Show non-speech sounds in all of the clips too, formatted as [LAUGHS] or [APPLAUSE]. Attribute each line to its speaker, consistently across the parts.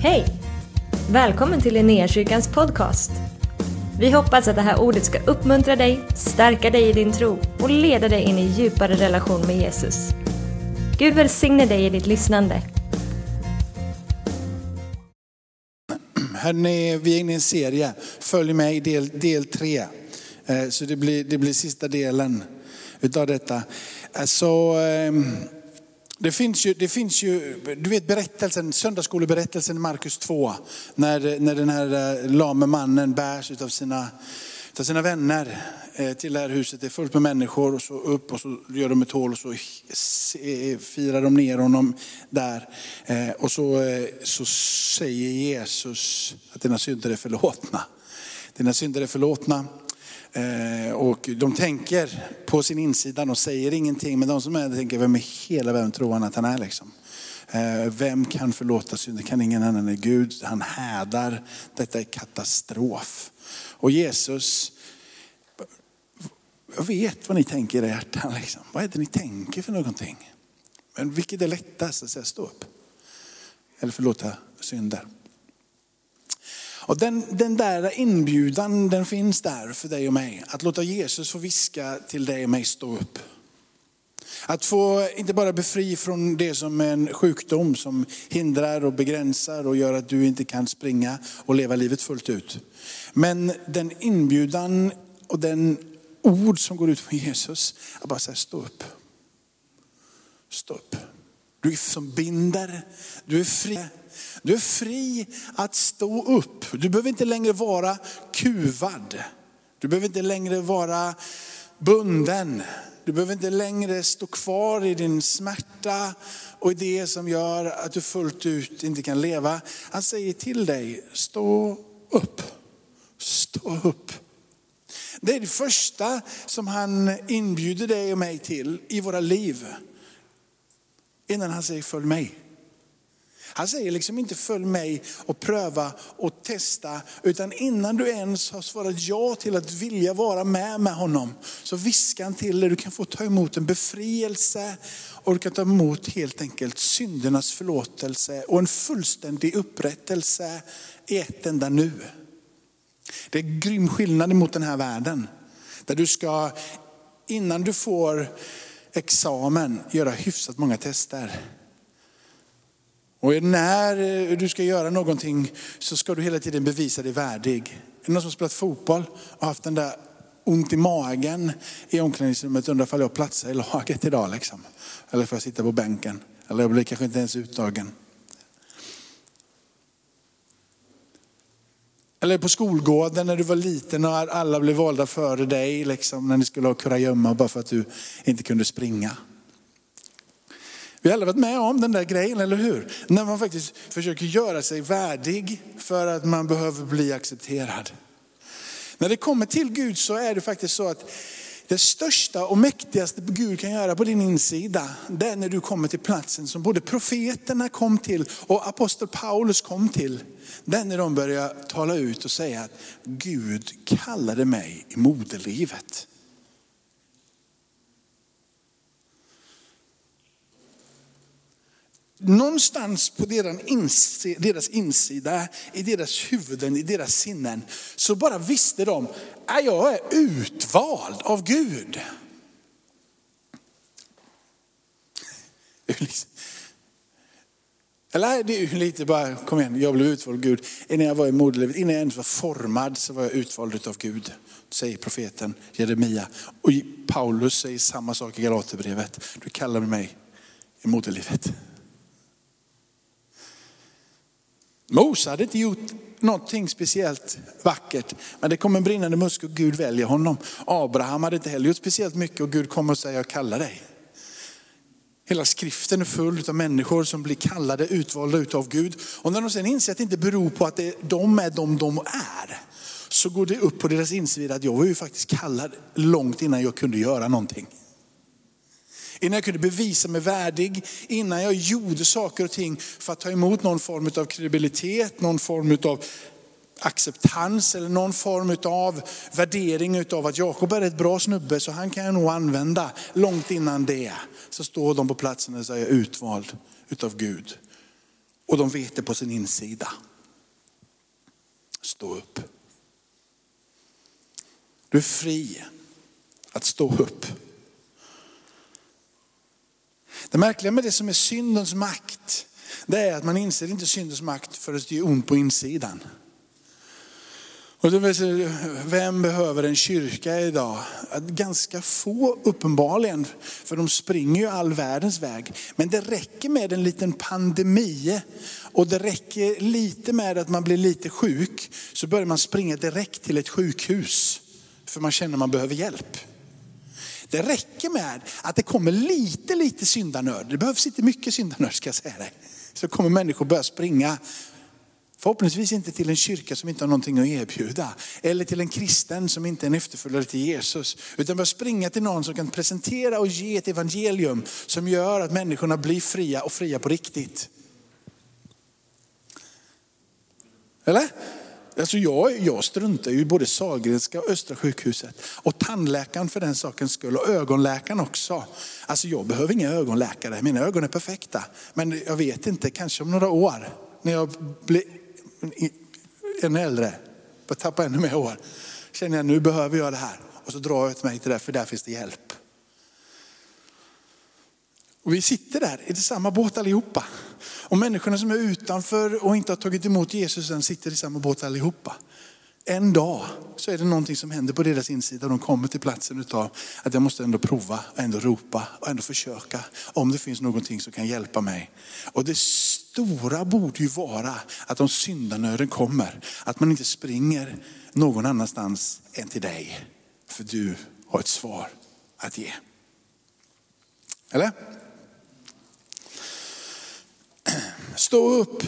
Speaker 1: Hej! Välkommen till Linnéakyrkans podcast. Vi hoppas att det här ordet ska uppmuntra dig, stärka dig i din tro och leda dig in i djupare relation med Jesus. Gud välsigne dig i ditt lyssnande.
Speaker 2: Hörrni, vi är inne i en serie. Följ med i del, del tre. Eh, så det blir, det blir sista delen utav detta. Alltså, det finns ju, det finns ju du vet berättelsen, söndagsskoleberättelsen i Markus 2. När, när den här eh, lame mannen bärs utav sina, utav sina vänner eh, till det här huset. Det är fullt med människor och så upp och så gör de ett hål och så firar de ner honom där. Eh, och så, så säger Jesus att dina synder är förlåtna. Dina synder är förlåtna. Eh, och de tänker på sin insida, de säger ingenting, men de som är där tänker, vem i hela världen tror han att han är liksom? Eh, vem kan förlåta synder? Kan ingen annan än Gud. Han hädar, detta är katastrof. Och Jesus, jag vet vad ni tänker i era hjärtan. Liksom. Vad är det ni tänker för någonting? Men vilket är lättast att säga stå upp? Eller förlåta synder? Och den, den där inbjudan den finns där för dig och mig. Att låta Jesus få viska till dig och mig stå upp. Att få inte bara befri från det som är en sjukdom som hindrar och begränsar och gör att du inte kan springa och leva livet fullt ut. Men den inbjudan och den ord som går ut från Jesus, att bara säga stå upp. Stå upp. Du är som binder, du är fri. Du är fri att stå upp. Du behöver inte längre vara kuvad. Du behöver inte längre vara bunden. Du behöver inte längre stå kvar i din smärta och i det som gör att du fullt ut inte kan leva. Han säger till dig, stå upp. Stå upp. Det är det första som han inbjuder dig och mig till i våra liv. Innan han säger följ mig. Han säger liksom inte följ mig och pröva och testa. Utan innan du ens har svarat ja till att vilja vara med med honom. Så viskar han till dig, du kan få ta emot en befrielse. Och du kan ta emot helt enkelt syndernas förlåtelse och en fullständig upprättelse i ett enda nu. Det är en grym skillnad mot den här världen. Där du ska, innan du får examen, göra hyfsat många tester. Och när eh, du ska göra någonting så ska du hela tiden bevisa dig värdig. Är det någon som spelat fotboll och haft den där ont i magen i omklädningsrummet, undrar ifall jag platsar i laget idag liksom. Eller får jag sitta på bänken? Eller jag blir kanske inte ens uttagen. Eller på skolgården när du var liten och alla blev valda före dig, liksom, när ni skulle ha kurragömma bara för att du inte kunde springa. Vi har alla varit med om den där grejen, eller hur? När man faktiskt försöker göra sig värdig för att man behöver bli accepterad. När det kommer till Gud så är det faktiskt så att det största och mäktigaste Gud kan göra på din insida, det är när du kommer till platsen som både profeterna kom till och apostel Paulus kom till. Det är när de börjar tala ut och säga att Gud kallade mig i moderlivet. Någonstans på deras insida, i deras huvuden, i deras sinnen, så bara visste de att jag är utvald av Gud. [LAUGHS] Eller det är ju lite bara, kom igen, jag blev utvald av Gud. Innan jag var i moderlivet, innan jag ens var formad så var jag utvald av Gud. Säger profeten Jeremia. Och Paulus säger samma sak i Galaterbrevet. Du kallar mig i moderlivet. Mose hade inte gjort någonting speciellt vackert, men det kom en brinnande musk och Gud väljer honom. Abraham hade inte heller gjort speciellt mycket och Gud kommer och säger, jag kallar dig. Hela skriften är full av människor som blir kallade, utvalda av Gud. Och när de sen inser att det inte beror på att det, de är de de är, så går det upp på deras insida att jag var ju faktiskt kallad långt innan jag kunde göra någonting. Innan jag kunde bevisa mig värdig, innan jag gjorde saker och ting för att ta emot någon form av kredibilitet, någon form av acceptans eller någon form av värdering av att Jakob är ett bra snubbe så han kan jag nog använda. Långt innan det så står de på platsen och säger utvald utav Gud. Och de vet det på sin insida. Stå upp. Du är fri att stå upp. Det märkliga med det som är syndens makt, det är att man inser inte syndens makt förrän det gör ont på insidan. Och vem behöver en kyrka idag? Ganska få uppenbarligen, för de springer ju all världens väg. Men det räcker med en liten pandemi och det räcker lite med att man blir lite sjuk så börjar man springa direkt till ett sjukhus. För man känner att man behöver hjälp. Det räcker med att det kommer lite, lite syndanöd. Det behövs inte mycket syndanöd ska jag säga dig. Så kommer människor börja springa Förhoppningsvis inte till en kyrka som inte har någonting att erbjuda. Eller till en kristen som inte är en efterföljare till Jesus. Utan börja springa till någon som kan presentera och ge ett evangelium som gör att människorna blir fria och fria på riktigt. Eller? Alltså jag, jag struntar ju i både Sahlgrenska och Östra sjukhuset. Och tandläkaren för den sakens skull och ögonläkaren också. Alltså jag behöver inga ögonläkare, mina ögon är perfekta. Men jag vet inte, kanske om några år när jag blir ännu äldre, jag tappar ännu mer år. Känner jag nu behöver jag det här. Och så drar jag till mig till det, för där finns det hjälp. Och vi sitter där i samma båt allihopa. Och människorna som är utanför och inte har tagit emot Jesus än sitter i samma båt allihopa. En dag så är det någonting som händer på deras insida. De kommer till platsen utav att jag måste ändå prova, och ändå ropa och ändå försöka. Om det finns någonting som kan hjälpa mig. Och det stora borde ju vara att om syndanöden kommer, att man inte springer någon annanstans än till dig. För du har ett svar att ge. Eller? Stå upp.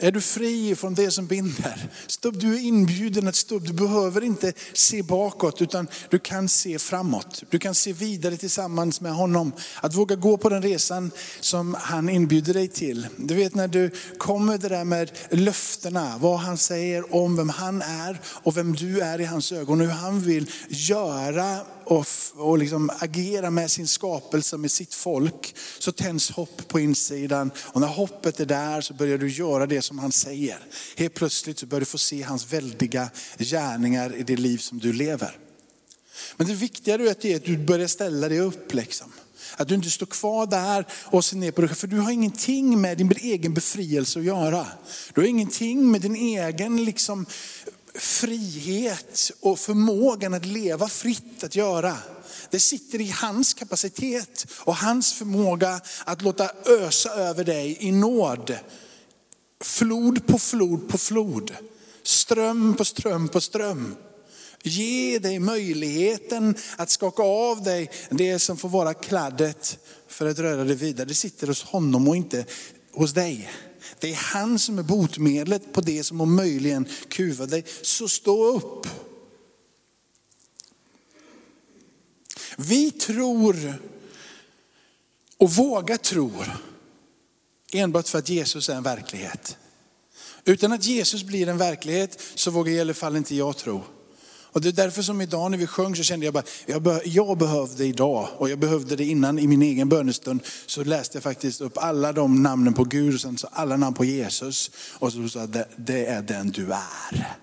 Speaker 2: Är du fri från det som binder? Stå upp, du är inbjuden att stå upp. Du behöver inte se bakåt utan du kan se framåt. Du kan se vidare tillsammans med honom. Att våga gå på den resan som han inbjuder dig till. Du vet när du kommer det där med löftena, vad han säger om vem han är och vem du är i hans ögon. Hur han vill göra och, och liksom agera med sin skapelse, med sitt folk, så tänds hopp på insidan. Och när hoppet är där så börjar du göra det som han säger. Helt plötsligt så börjar du få se hans väldiga gärningar i det liv som du lever. Men det viktiga är att du börjar ställa dig upp. Liksom. Att du inte står kvar där och ser ner på dig För du har ingenting med din egen befrielse att göra. Du har ingenting med din egen liksom, frihet och förmågan att leva fritt att göra. Det sitter i hans kapacitet och hans förmåga att låta ösa över dig i nåd. Flod på flod på flod. Ström på ström på ström. Ge dig möjligheten att skaka av dig det som får vara kladdet för att röra dig vidare. Det sitter hos honom och inte hos dig. Det är han som är botemedlet på det som om möjligen kuvar dig. Så stå upp. Vi tror och vågar tro enbart för att Jesus är en verklighet. Utan att Jesus blir en verklighet så vågar i alla fall inte jag tro. Och det är därför som idag när vi sjöng så kände jag bara, jag, be, jag behövde idag och jag behövde det innan i min egen bönestund. Så läste jag faktiskt upp alla de namnen på Gud och sen så alla namn på Jesus. Och så sa jag det, det är den du är.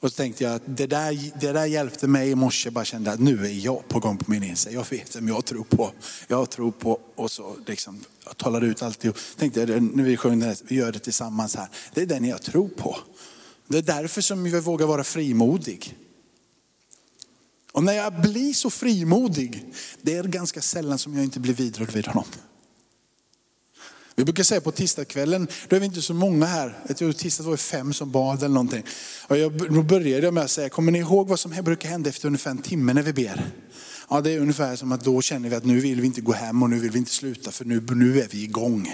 Speaker 2: Och så tänkte jag att det där, det där hjälpte mig i morse, bara kände att nu är jag på gång på min insida. Jag vet vem jag tror på. Jag tror på, och så liksom, jag talade ut alltihop. Tänkte jag, när vi sjöng det här, vi gör det tillsammans här. Det är den jag tror på. Det är därför som jag vågar vara frimodig. Och när jag blir så frimodig, det är ganska sällan som jag inte blir vidrörd vid honom. Vi brukar säga på tisdagskvällen, då är vi inte så många här. Jag tror tisdag var det fem som bad eller någonting. Och jag, då började jag med att säga, kommer ni ihåg vad som brukar hända efter ungefär en timme när vi ber? Ja, det är ungefär som att då känner vi att nu vill vi inte gå hem och nu vill vi inte sluta för nu, nu är vi igång.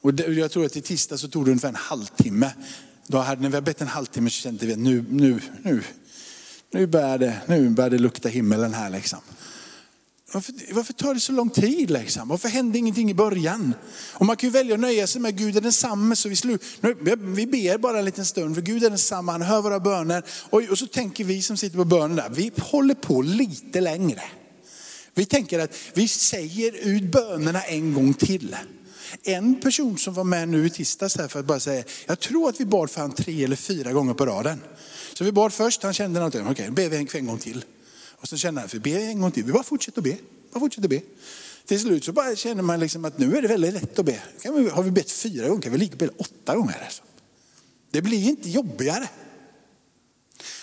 Speaker 2: Och jag tror att i tisdag så tog det ungefär en halvtimme. Då hade, när vi hade bett en halvtimme så kände vi att nu, nu, nu, nu börjar det, nu börjar det lukta himmelen här liksom. Varför, varför, tar det så lång tid? Liksom? Varför hände ingenting i början? Och man kan ju välja att nöja sig med Gud är densamme. Så vi, slu, vi ber bara en liten stund för Gud är densamma, han hör våra böner. Och, och så tänker vi som sitter på bönen där, vi håller på lite längre. Vi tänker att vi säger ut bönerna en gång till. En person som var med nu i tisdags här för att bara säga, jag tror att vi bad för han tre eller fyra gånger på raden. Så vi bad först, han kände någonting, okej, okay, ber vi en gång till. Och så kände han, för be en gång till, vi bara fortsätter att be. Bara fortsätter be. Till slut så bara känner man liksom att nu är det väldigt lätt att be. Har vi bett fyra gånger kan vi lika be åtta gånger. Alltså. Det blir inte jobbigare.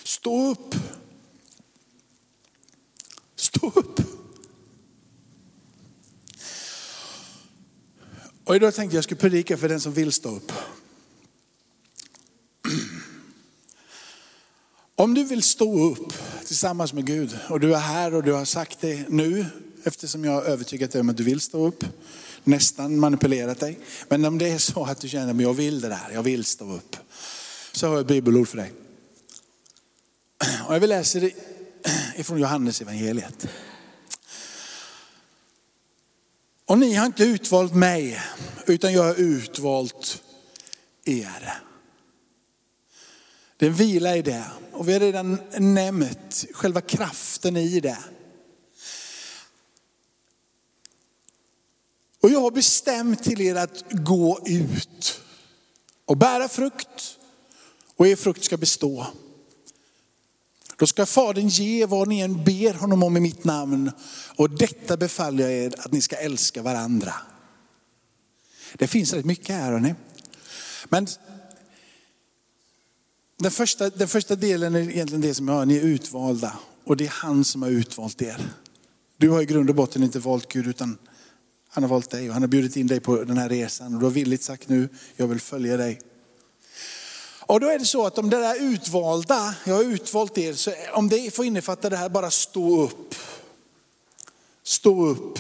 Speaker 2: Stå upp. Stå upp. Och idag tänkte jag skulle predika för den som vill stå upp. Om du vill stå upp tillsammans med Gud och du är här och du har sagt det nu eftersom jag har övertygat dig om att du vill stå upp. Nästan manipulerat dig. Men om det är så att du känner att jag vill det där, jag vill stå upp. Så har jag ett bibelord för dig. Och jag vill läsa det ifrån Johannes evangeliet. Och ni har inte utvalt mig, utan jag har utvalt er. Det är en vila i det. Och vi har redan nämnt själva kraften i det. Och jag har bestämt till er att gå ut och bära frukt och er frukt ska bestå. Då ska Fadern ge vad ni än ber honom om i mitt namn. Och detta befaller jag er att ni ska älska varandra. Det finns rätt mycket här hörni. Men den första, den första delen är egentligen det som jag har, ni är utvalda. Och det är han som har utvalt er. Du har i grund och botten inte valt Gud utan han har valt dig och han har bjudit in dig på den här resan. Och du har villigt sagt nu, jag vill följa dig. Och då är det så att om det där utvalda, jag har utvalt er, så om det får innefatta det här bara stå upp. Stå upp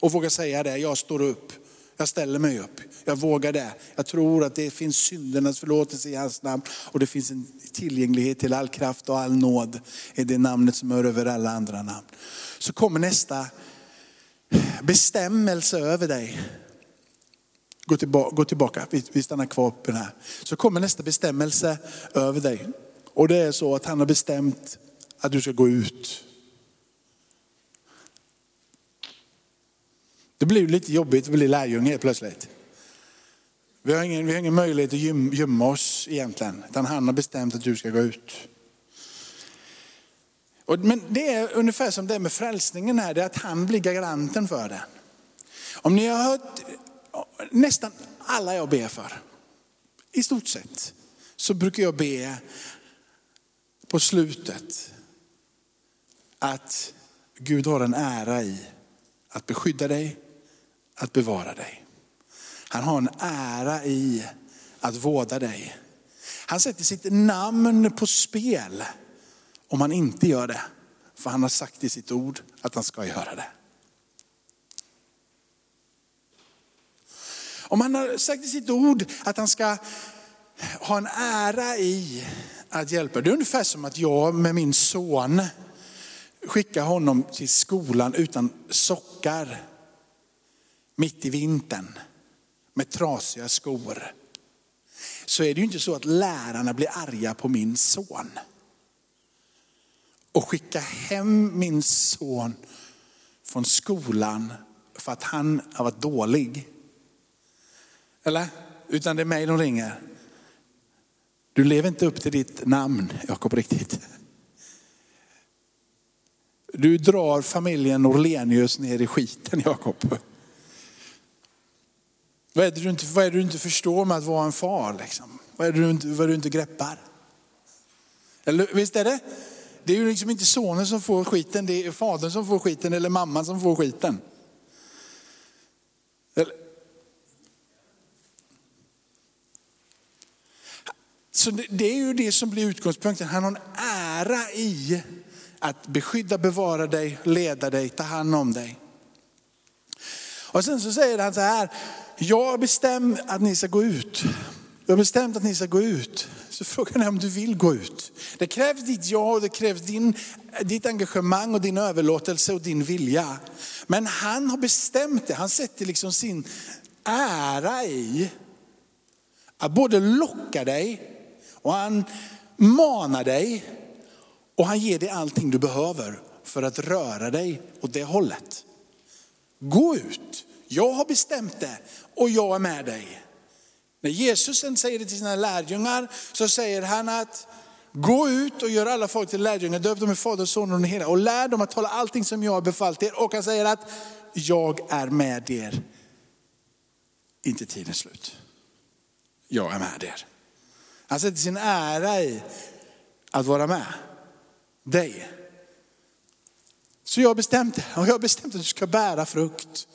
Speaker 2: och våga säga det, jag står upp. Jag ställer mig upp, jag vågar det. Jag tror att det finns syndernas förlåtelse i hans namn och det finns en tillgänglighet till all kraft och all nåd i det namnet som är över alla andra namn. Så kommer nästa bestämmelse över dig. Gå tillbaka, gå tillbaka. Vi, vi stannar kvar på den här. Så kommer nästa bestämmelse över dig. Och det är så att han har bestämt att du ska gå ut. Det blir lite jobbigt att bli lärjunge helt plötsligt. Vi har, ingen, vi har ingen möjlighet att gömma oss egentligen. Utan han har bestämt att du ska gå ut. Men det är ungefär som det är med frälsningen här, det är att han blir garanten för den. Om ni har hört nästan alla jag ber för, i stort sett, så brukar jag be på slutet att Gud har en ära i att beskydda dig, att bevara dig. Han har en ära i att vårda dig. Han sätter sitt namn på spel om han inte gör det. För han har sagt i sitt ord att han ska göra det. Om han har sagt i sitt ord att han ska ha en ära i att hjälpa. Det är ungefär som att jag med min son skickar honom till skolan utan sockar mitt i vintern med trasiga skor. Så är det ju inte så att lärarna blir arga på min son och skicka hem min son från skolan för att han har varit dålig. Eller? Utan det är mig de ringer. Du lever inte upp till ditt namn, Jakob, riktigt. Du drar familjen Norlenius ner i skiten, Jakob. Vad är, det du inte, vad är det du inte förstår med att vara en far? Liksom? Vad är det du inte, vad du inte greppar? Eller, visst är det? Det är ju liksom inte sonen som får skiten, det är fadern som får skiten eller mamman som får skiten. Så det är ju det som blir utgångspunkten. Han har en ära i att beskydda, bevara dig, leda dig, ta hand om dig. Och sen så säger han så här, jag har bestämt att ni ska gå ut. Jag har bestämt att ni ska gå ut. Så frågan är om du vill gå ut. Det krävs ditt ja och det krävs din, ditt engagemang och din överlåtelse och din vilja. Men han har bestämt det. Han sätter liksom sin ära i att både locka dig och han manar dig och han ger dig allting du behöver för att röra dig åt det hållet. Gå ut, Jag har bestämt det och jag är med dig. När Jesus sen säger det till sina lärjungar så säger han att gå ut och gör alla folk till lärjungar, döp dem i Faderns, Son och den hela och lär dem att hålla allting som jag har befallt er. Och han säger att jag är med er. Inte tidens slut. Jag är med er. Han sätter sin ära i att vara med dig. Så jag har bestämt det [LAUGHS] och jag har bestämt att du ska bära frukt.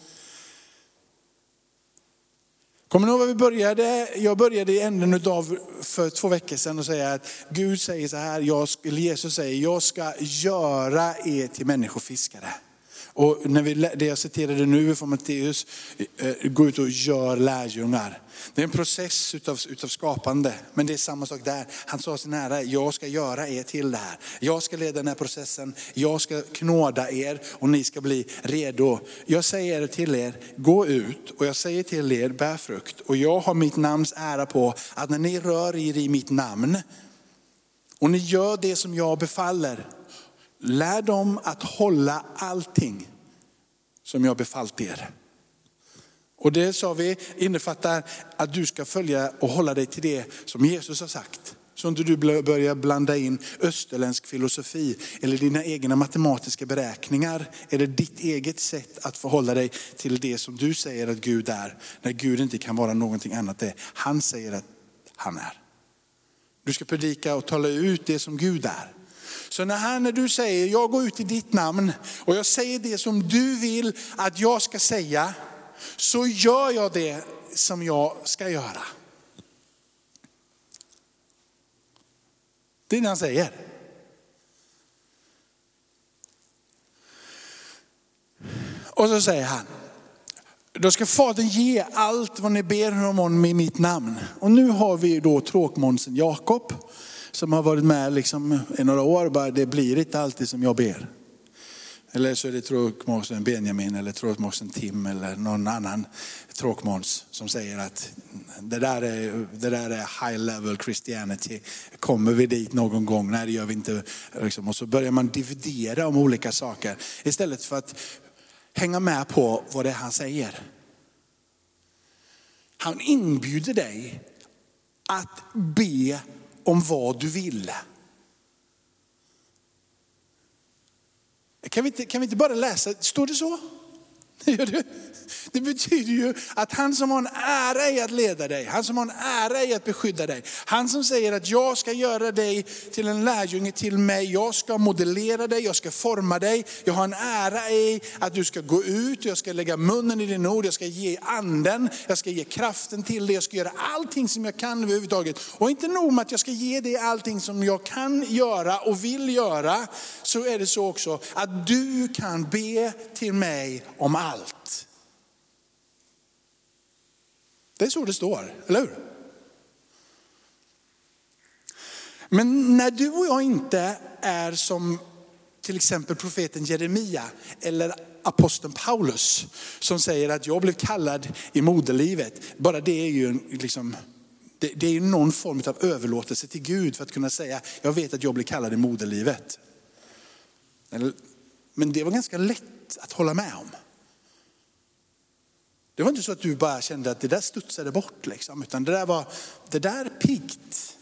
Speaker 2: Kommer ni ihåg vad vi började? Jag började i änden av för två veckor sedan och säga att Gud säger så här, jag, eller Jesus säger, jag ska göra er till människofiskare. Och när vi, det jag citerade nu från Matteus, eh, eh, gå ut och gör lärjungar. Det är en process utav, utav skapande, men det är samma sak där. Han sa sin nära, jag ska göra er till det här. Jag ska leda den här processen, jag ska knåda er och ni ska bli redo. Jag säger till er, gå ut och jag säger till er, bär frukt. Och jag har mitt namns ära på att när ni rör er i mitt namn och ni gör det som jag befaller, lär dem att hålla allting som jag befallt er. Och det sa vi innefattar att du ska följa och hålla dig till det som Jesus har sagt. Så inte du börjar blanda in österländsk filosofi eller dina egna matematiska beräkningar eller ditt eget sätt att förhålla dig till det som du säger att Gud är. När Gud inte kan vara någonting annat det han säger att han är. Du ska predika och tala ut det som Gud är. Så när, han, när du säger, jag går ut i ditt namn och jag säger det som du vill att jag ska säga, så gör jag det som jag ska göra. Det är det han säger. Och så säger han, då ska Fadern ge allt vad ni ber honom om i mitt namn. Och nu har vi då tråkmånsen Jakob som har varit med liksom i några år, bara det blir inte alltid som jag ber. Eller så är det tråkmånsen Benjamin eller tråkmånsen Tim eller någon annan tråkmåns som säger att det där, är, det där är high level Christianity. Kommer vi dit någon gång? Nej det gör vi inte. Liksom. Och så börjar man dividera om olika saker istället för att hänga med på vad det är han säger. Han inbjuder dig att be om vad du vill. Kan vi inte, kan vi inte bara läsa, står det så? Det betyder ju att han som har en ära i att leda dig, han som har en ära i att beskydda dig, han som säger att jag ska göra dig till en lärjunge till mig, jag ska modellera dig, jag ska forma dig, jag har en ära i att du ska gå ut, jag ska lägga munnen i din ord, jag ska ge anden, jag ska ge kraften till dig, jag ska göra allting som jag kan överhuvudtaget. Och inte nog med att jag ska ge dig allting som jag kan göra och vill göra, så är det så också att du kan be till mig om allt. Det är så det står, eller hur? Men när du och jag inte är som till exempel profeten Jeremia eller aposteln Paulus som säger att jag blev kallad i moderlivet. Bara det är ju liksom, det, det är någon form av överlåtelse till Gud för att kunna säga, jag vet att jag blev kallad i moderlivet. Men det var ganska lätt att hålla med om. Det var inte så att du bara kände att det där studsade bort, liksom, utan det där var, det där är piggt.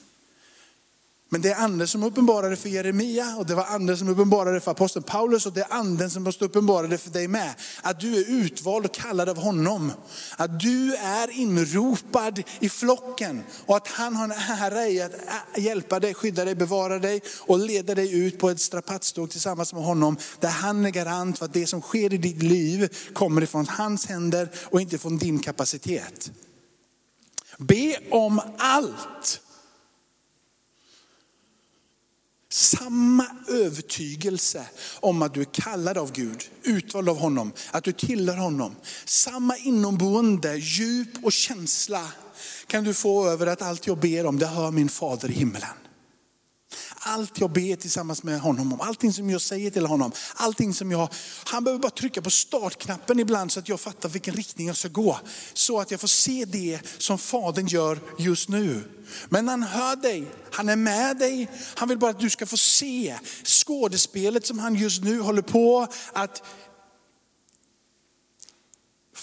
Speaker 2: Men det är anden som uppenbarade för Jeremia och det var anden som uppenbarade för aposteln Paulus och det är anden som måste uppenbara det för dig med. Att du är utvald och kallad av honom. Att du är inropad i flocken och att han har en ära i att hjälpa dig, skydda dig, bevara dig och leda dig ut på ett strapatståg tillsammans med honom. Där han är garant för att det som sker i ditt liv kommer ifrån hans händer och inte från din kapacitet. Be om allt samma övertygelse om att du är kallad av Gud, utvald av honom, att du tillhör honom. Samma inomboende djup och känsla kan du få över att allt jag ber om, det hör min fader i himmelen. Allt jag ber tillsammans med honom om, allting som jag säger till honom, allting som jag, han behöver bara trycka på startknappen ibland så att jag fattar vilken riktning jag ska gå. Så att jag får se det som Fadern gör just nu. Men han hör dig, han är med dig, han vill bara att du ska få se skådespelet som han just nu håller på att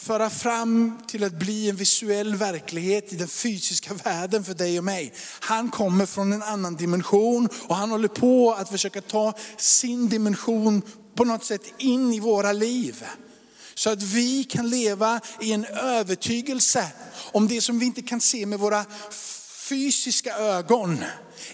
Speaker 2: föra fram till att bli en visuell verklighet i den fysiska världen för dig och mig. Han kommer från en annan dimension och han håller på att försöka ta sin dimension på något sätt in i våra liv. Så att vi kan leva i en övertygelse om det som vi inte kan se med våra fysiska ögon.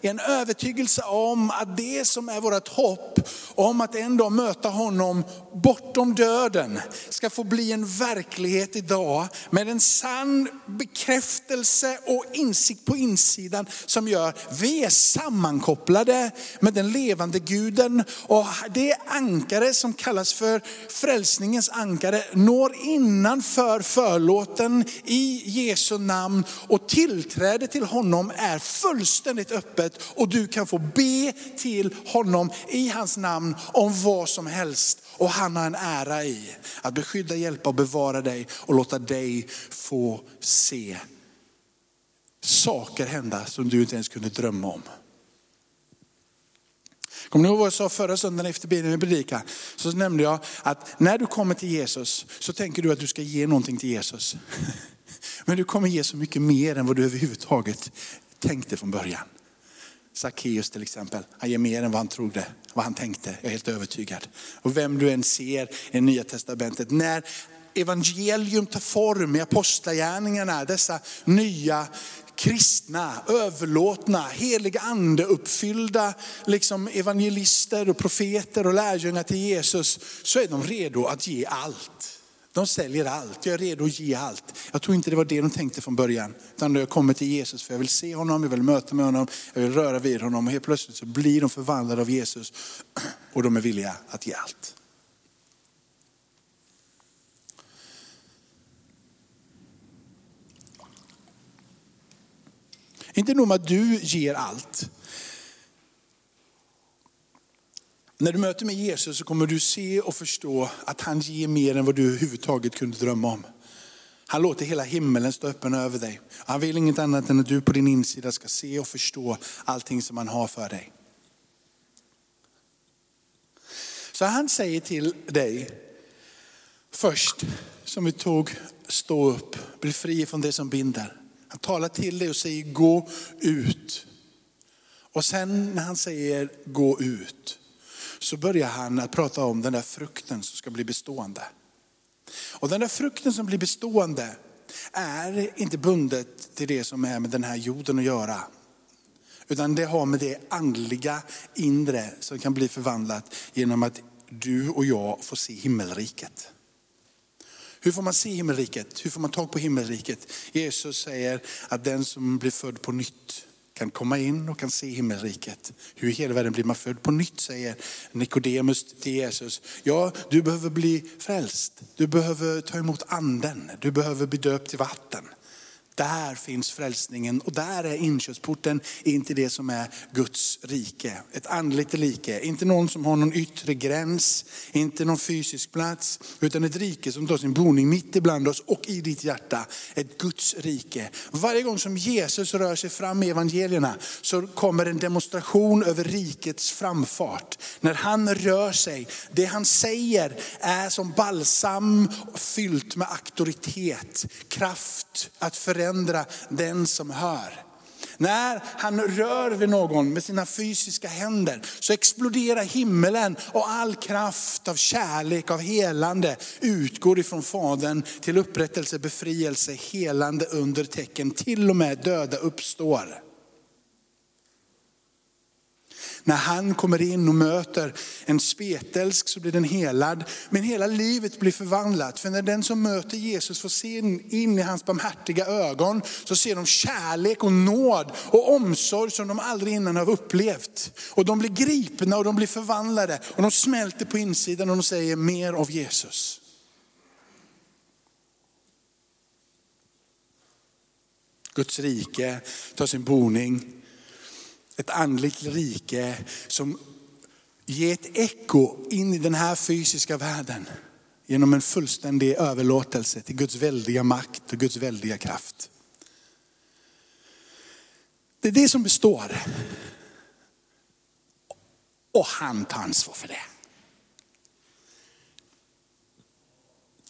Speaker 2: En övertygelse om att det som är vårt hopp, om att en dag möta honom bortom döden, ska få bli en verklighet idag. Med en sann bekräftelse och insikt på insidan som gör, vi är sammankopplade med den levande guden. Och det ankare som kallas för frälsningens ankare når innanför förlåten i Jesu namn och tillträde till honom är fullständigt öppet öppet och du kan få be till honom i hans namn om vad som helst. Och han har en ära i att beskydda, hjälpa och bevara dig och låta dig få se saker hända som du inte ens kunde drömma om. Kommer ni ihåg vad jag sa förra söndagen efter bilen med predika? Så nämnde jag att när du kommer till Jesus så tänker du att du ska ge någonting till Jesus. [LAUGHS] Men du kommer ge så mycket mer än vad du överhuvudtaget tänkte från början. Sackeus till exempel, han ger mer än vad han trodde, vad han tänkte, jag är helt övertygad. Och vem du än ser i Nya Testamentet, när evangelium tar form i apostlagärningarna, dessa nya kristna, överlåtna, heliga ande uppfyllda liksom evangelister och profeter och lärjungar till Jesus, så är de redo att ge allt. De säljer allt, jag är redo att ge allt. Jag tror inte det var det de tänkte från början. Utan jag kommer till Jesus för jag vill se honom, jag vill möta med honom, jag vill röra vid honom. Och helt plötsligt så blir de förvandlade av Jesus [CLEARS THROAT] och de är villiga att ge allt. Inte nog med att du ger allt, När du möter med Jesus så kommer du se och förstå att han ger mer än vad du överhuvudtaget kunde drömma om. Han låter hela himmelen stå öppen över dig. Han vill inget annat än att du på din insida ska se och förstå allting som han har för dig. Så han säger till dig, först som vi tog, stå upp, bli fri från det som binder. Han talar till dig och säger gå ut. Och sen när han säger gå ut, så börjar han att prata om den där frukten som ska bli bestående. Och den där frukten som blir bestående är inte bundet till det som är med den här jorden att göra. Utan det har med det andliga inre som kan bli förvandlat genom att du och jag får se himmelriket. Hur får man se himmelriket? Hur får man tag på himmelriket? Jesus säger att den som blir född på nytt kan komma in och kan se himmelriket. Hur i hela världen blir man född på nytt säger Nikodemus till Jesus. Ja, du behöver bli frälst. Du behöver ta emot anden. Du behöver bli döpt i vatten. Där finns frälsningen och där är inkörsporten in till det som är Guds rike. Ett andligt rike, inte någon som har någon yttre gräns, inte någon fysisk plats, utan ett rike som tar sin boning mitt ibland oss och i ditt hjärta. Ett Guds rike. Varje gång som Jesus rör sig fram i evangelierna så kommer en demonstration över rikets framfart. När han rör sig, det han säger är som balsam fyllt med auktoritet, kraft att förändra förändra den som hör. När han rör vid någon med sina fysiska händer så exploderar himmelen och all kraft av kärlek, av helande utgår ifrån Fadern till upprättelse, befrielse, helande under tecken. Till och med döda uppstår. När han kommer in och möter en spetälsk så blir den helad. Men hela livet blir förvandlat. För när den som möter Jesus får se in i hans barmhärtiga ögon så ser de kärlek och nåd och omsorg som de aldrig innan har upplevt. Och de blir gripna och de blir förvandlade och de smälter på insidan och de säger mer av Jesus. Guds rike tar sin boning ett andligt rike som ger ett eko in i den här fysiska världen. Genom en fullständig överlåtelse till Guds väldiga makt och Guds väldiga kraft. Det är det som består. Och han tar ansvar för det.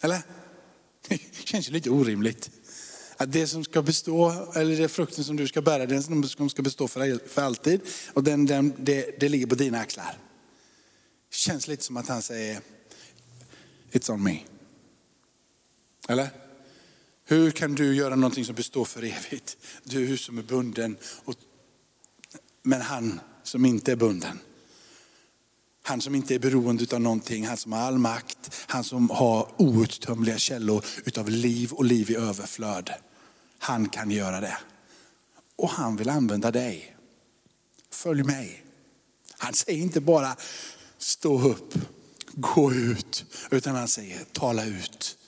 Speaker 2: Eller? [LAUGHS] Det känns ju lite orimligt. Att det som ska bestå, eller det frukten som du ska bära, den som ska bestå för, för alltid. Och den, den, det, det ligger på dina axlar. Känns lite som att han säger, it's on me. Eller? Hur kan du göra någonting som består för evigt? Du som är bunden. Och, men han som inte är bunden. Han som inte är beroende av någonting, han som har all makt, han som har outtömliga källor utav liv och liv i överflöd. Han kan göra det. Och han vill använda dig. Följ mig. Han säger inte bara stå upp, gå ut, utan han säger tala ut.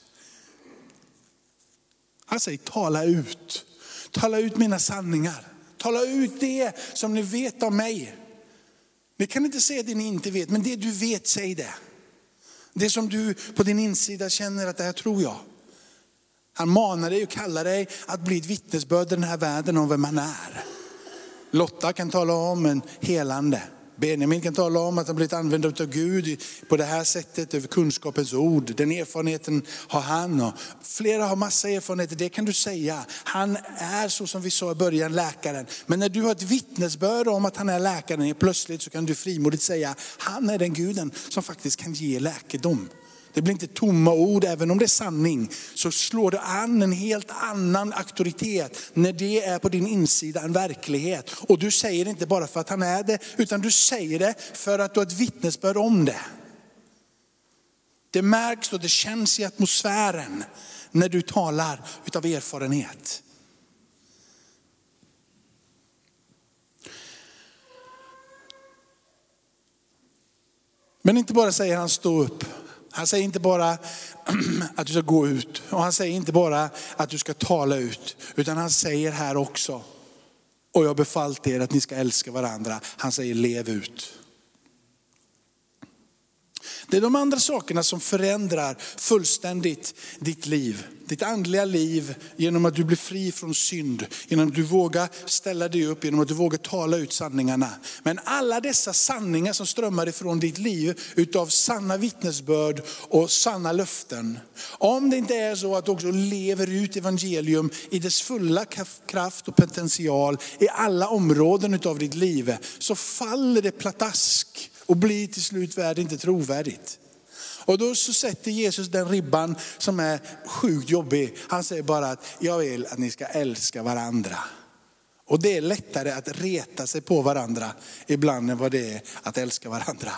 Speaker 2: Han säger tala ut. Tala ut mina sanningar. Tala ut det som ni vet om mig. Ni kan inte säga det ni inte vet, men det du vet, säg det. Det som du på din insida känner att det här tror jag. Han manar dig och kallar dig att bli ett vittnesbörd i den här världen om vem han är. Lotta kan tala om en helande. Benjamin kan tala om att han blivit använd av Gud på det här sättet, över kunskapens ord. Den erfarenheten har han och flera har massa erfarenheter, det kan du säga. Han är så som vi sa i början, läkaren. Men när du har ett vittnesbörd om att han är läkaren, plötsligt så kan du frimodigt säga, han är den guden som faktiskt kan ge läkedom. Det blir inte tomma ord, även om det är sanning. Så slår det an en helt annan auktoritet när det är på din insida en verklighet. Och du säger det inte bara för att han är det, utan du säger det för att du har ett vittnesbörd om det. Det märks och det känns i atmosfären när du talar utav erfarenhet. Men inte bara säger han stå upp, han säger inte bara [CLEARS THROAT] att du ska gå ut och han säger inte bara att du ska tala ut, utan han säger här också, och jag har befallt er att ni ska älska varandra. Han säger lev ut. Det är de andra sakerna som förändrar fullständigt ditt liv. Ditt andliga liv genom att du blir fri från synd. Genom att du vågar ställa dig upp, genom att du vågar tala ut sanningarna. Men alla dessa sanningar som strömmar ifrån ditt liv utav sanna vittnesbörd och sanna löften. Om det inte är så att du också lever ut evangelium i dess fulla kraft och potential i alla områden utav ditt liv. Så faller det pladask och blir till slut värd inte trovärdigt. Och då så sätter Jesus den ribban som är sjukt jobbig. Han säger bara att jag vill att ni ska älska varandra. Och det är lättare att reta sig på varandra ibland än vad det är att älska varandra.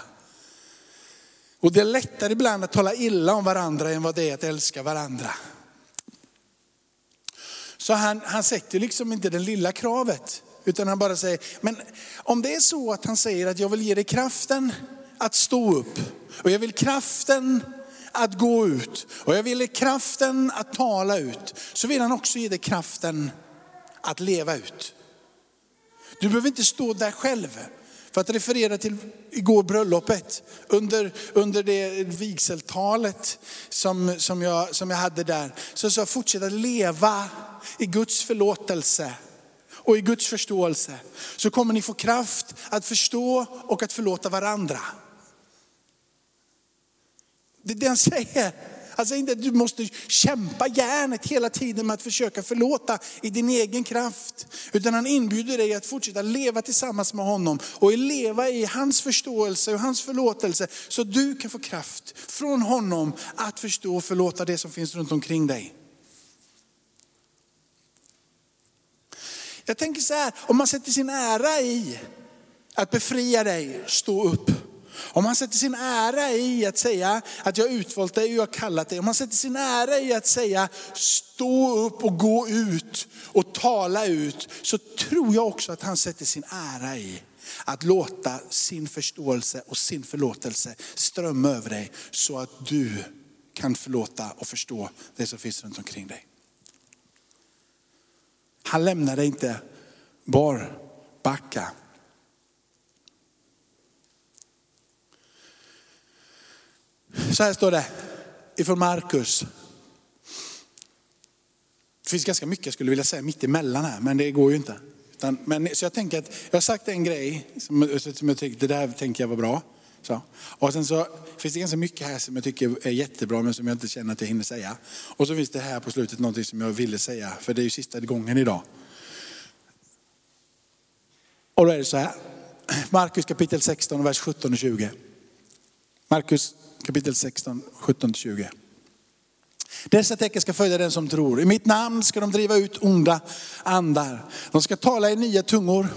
Speaker 2: Och det är lättare ibland att tala illa om varandra än vad det är att älska varandra. Så han, han sätter liksom inte det lilla kravet. Utan han bara säger, men om det är så att han säger att jag vill ge dig kraften att stå upp. Och jag vill kraften att gå ut. Och jag vill kraften att tala ut. Så vill han också ge dig kraften att leva ut. Du behöver inte stå där själv. För att referera till igår bröllopet, under, under det vigseltalet som, som, jag, som jag hade där, så sa jag fortsätta leva i Guds förlåtelse och i Guds förståelse. Så kommer ni få kraft att förstå och att förlåta varandra. Det är det han säger. Han säger inte att du måste kämpa järnet hela tiden med att försöka förlåta i din egen kraft. Utan han inbjuder dig att fortsätta leva tillsammans med honom och leva i hans förståelse och hans förlåtelse. Så du kan få kraft från honom att förstå och förlåta det som finns runt omkring dig. Jag tänker så här, om man sätter sin ära i att befria dig, stå upp. Om man sätter sin ära i att säga att jag har utvalt dig och jag har kallat dig. Om man sätter sin ära i att säga stå upp och gå ut och tala ut. Så tror jag också att han sätter sin ära i att låta sin förståelse och sin förlåtelse strömma över dig. Så att du kan förlåta och förstå det som finns runt omkring dig. Han lämnar dig inte bar backa. Så här står det ifrån Markus. Det finns ganska mycket jag skulle vilja säga mitt emellan här, men det går ju inte. men, så jag tänker att jag har sagt en grej som, som jag tyckte, det här tänker jag var bra. Så. Och sen så finns det ganska mycket här som jag tycker är jättebra men som jag inte känner att jag hinner säga. Och så finns det här på slutet någonting som jag ville säga, för det är ju sista gången idag. Och då är det så här. Markus kapitel 16, vers 17 och 20. Markus kapitel 16, 17 20. Dessa tecken ska följa den som tror. I mitt namn ska de driva ut onda andar. De ska tala i nya tungor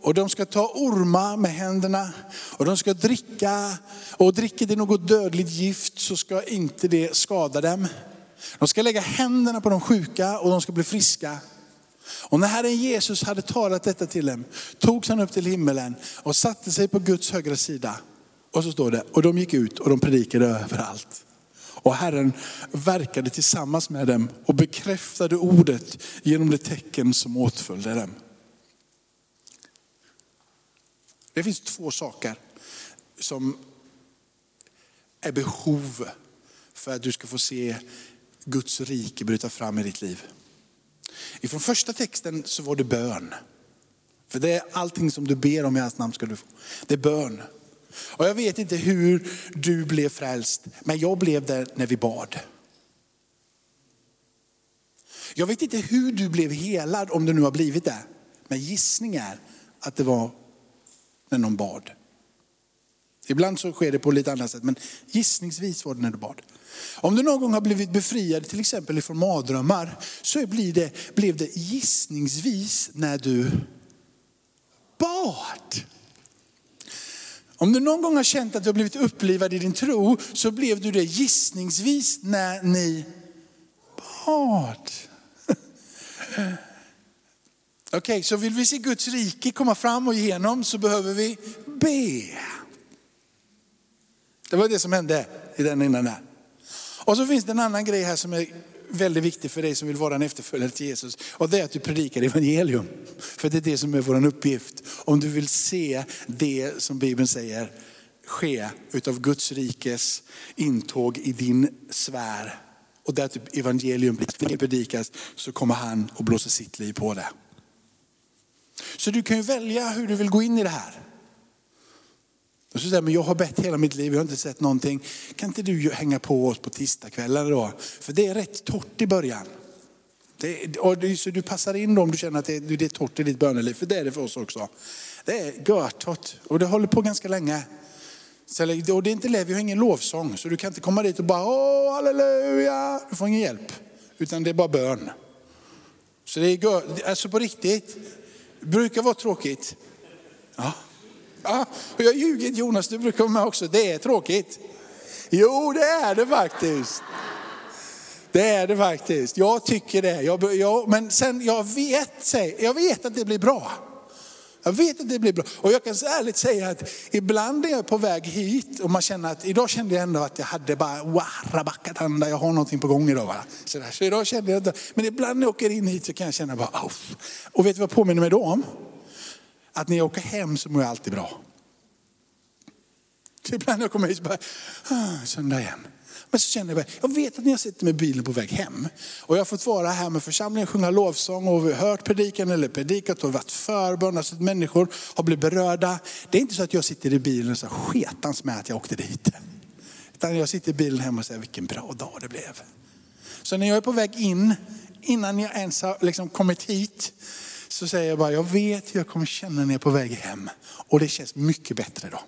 Speaker 2: och de ska ta ormar med händerna och de ska dricka och dricker de något dödligt gift så ska inte det skada dem. De ska lägga händerna på de sjuka och de ska bli friska. Och när Herren Jesus hade talat detta till dem togs han upp till himmelen och satte sig på Guds högra sida. Och så står det, och de gick ut och de predikade överallt. Och Herren verkade tillsammans med dem och bekräftade ordet genom det tecken som åtföljde dem. Det finns två saker som är behov för att du ska få se Guds rike bryta fram i ditt liv. Ifrån första texten så var det bön. För det är allting som du ber om i hans namn ska du få. Det är bön. Och jag vet inte hur du blev frälst, men jag blev det när vi bad. Jag vet inte hur du blev helad om du nu har blivit det. Men gissning är att det var när någon bad. Ibland så sker det på lite annat sätt, men gissningsvis var det när du bad. Om du någon gång har blivit befriad till exempel ifrån mardrömmar så blir det, blev det gissningsvis när du bad. Om du någon gång har känt att du har blivit upplivad i din tro så blev du det gissningsvis när ni bad. [LAUGHS] Okej, okay, så vill vi se Guds rike komma fram och igenom så behöver vi be. Det var det som hände i den innan där. Och så finns det en annan grej här som är väldigt viktig för dig som vill vara en efterföljare till Jesus. Och det är att du predikar evangelium. För det är det som är vår uppgift. Om du vill se det som Bibeln säger ske utav Guds rikes intåg i din sfär. Och där typ evangelium predikas så kommer han och blåser sitt liv på det. Så du kan ju välja hur du vill gå in i det här. Och så säger men jag har bett hela mitt liv, jag har inte sett någonting. Kan inte du hänga på oss på tisdagskvällar då? För det är rätt torrt i början. Det, och det, så du passar in då om du känner att det, det är torrt i ditt böneliv, för det är det för oss också. Det är görtorrt och det håller på ganska länge. Så, och det är inte lätt, vi har ingen lovsång, så du kan inte komma dit och bara åh halleluja, du får ingen hjälp. Utan det är bara bön. Så det är gör, alltså på riktigt, det brukar vara tråkigt. Ja. Ja, och jag ljuger inte Jonas, du brukar vara med också. Det är tråkigt. Jo, det är det faktiskt. Det är det faktiskt. Jag tycker det. Jag, jag, men sen, jag vet, jag vet att det blir bra. Jag vet att det blir bra. Och jag kan så ärligt säga att ibland är jag på väg hit och man känner att idag kände jag ändå att jag hade bara, wow, rabakatanda, jag har någonting på gång idag. Va? Så, där. så idag kände jag inte, men ibland när jag åker in hit så kan jag känna bara, Off. och vet du vad jag påminner mig då om? Att när jag åker hem så mår jag alltid bra. Så ibland när jag kommer hit så bara, ah, söndag igen. Men så känner jag, bara, jag vet att när jag sitter med bilen på väg hem och jag har fått vara här med församlingen, sjunga lovsång och vi har hört predikan eller predikat och varit förbön, så att människor har blivit berörda. Det är inte så att jag sitter i bilen och så sketans med att jag åkte dit. Utan jag sitter i bilen hemma och säger vilken bra dag det blev. Så när jag är på väg in, innan jag ens har liksom kommit hit, så säger jag bara, jag vet hur jag kommer känna när jag är på väg hem. Och det känns mycket bättre då.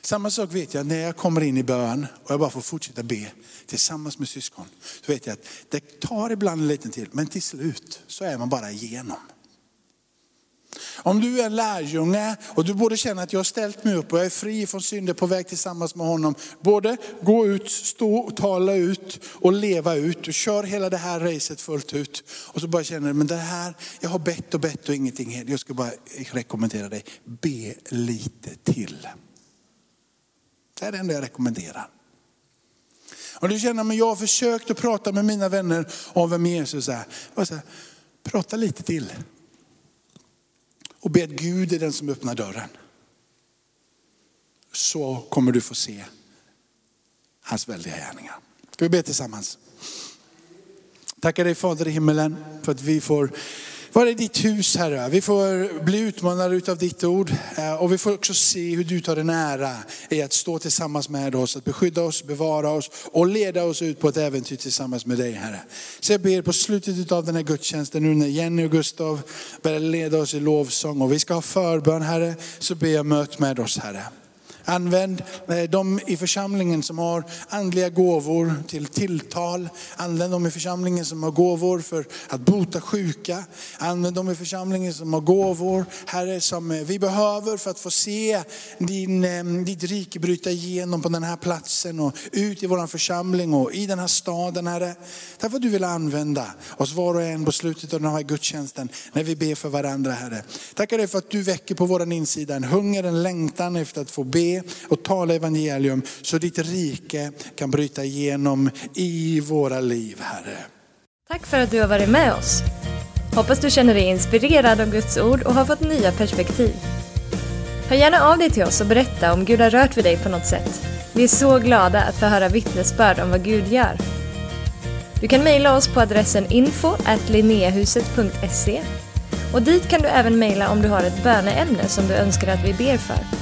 Speaker 2: Samma sak vet jag när jag kommer in i bön och jag bara får fortsätta be tillsammans med syskon. Så vet jag att det tar ibland en liten tid, men till slut så är man bara igenom. Om du är lärjunge och du borde känna att jag har ställt mig upp och jag är fri från synder på väg tillsammans med honom. Både gå ut, stå, tala ut och leva ut. Du kör hela det här racet fullt ut. Och så bara känner du, men det här, jag har bett och bett och ingenting. Jag ska bara rekommendera dig, be lite till. Det är det enda jag rekommenderar. Och du känner, men jag har försökt att prata med mina vänner om vem Jesus är. Så här, prata lite till och be att Gud är den som öppnar dörren. Så kommer du få se hans väldiga gärningar. Ska vi be tillsammans? Tackar dig Fader i himmelen för att vi får var är ditt hus Herre? Vi får bli utmanade utav ditt ord eh, och vi får också se hur du tar den ära i att stå tillsammans med oss, att beskydda oss, bevara oss och leda oss ut på ett äventyr tillsammans med dig Herre. Så jag ber på slutet av den här gudstjänsten nu när Jenny och Gustav börjar leda oss i lovsång och vi ska ha förbön Herre, så ber jag möt med oss Herre. Använd eh, de i församlingen som har andliga gåvor till tilltal. Använd de i församlingen som har gåvor för att bota sjuka. Använd de i församlingen som har gåvor, Herre, som eh, vi behöver för att få se din, eh, ditt rike bryta igenom på den här platsen och ut i vår församling och i den här staden, Herre. Tack för att du vill använda oss var och en på slutet av den här gudstjänsten när vi ber för varandra, Herre. Tackar dig för att du väcker på vår insida en hunger, en längtan efter att få be, be och tala evangelium så ditt rike kan bryta igenom i våra liv, Herre.
Speaker 1: Tack för att du har varit med oss. Hoppas du känner dig inspirerad av Guds ord och har fått nya perspektiv. Hör gärna av dig till oss och berätta om Gud har rört vid dig på något sätt. Vi är så glada att få höra vittnesbörd om vad Gud gör. Du kan mejla oss på adressen info och dit kan du även mejla om du har ett böneämne som du önskar att vi ber för.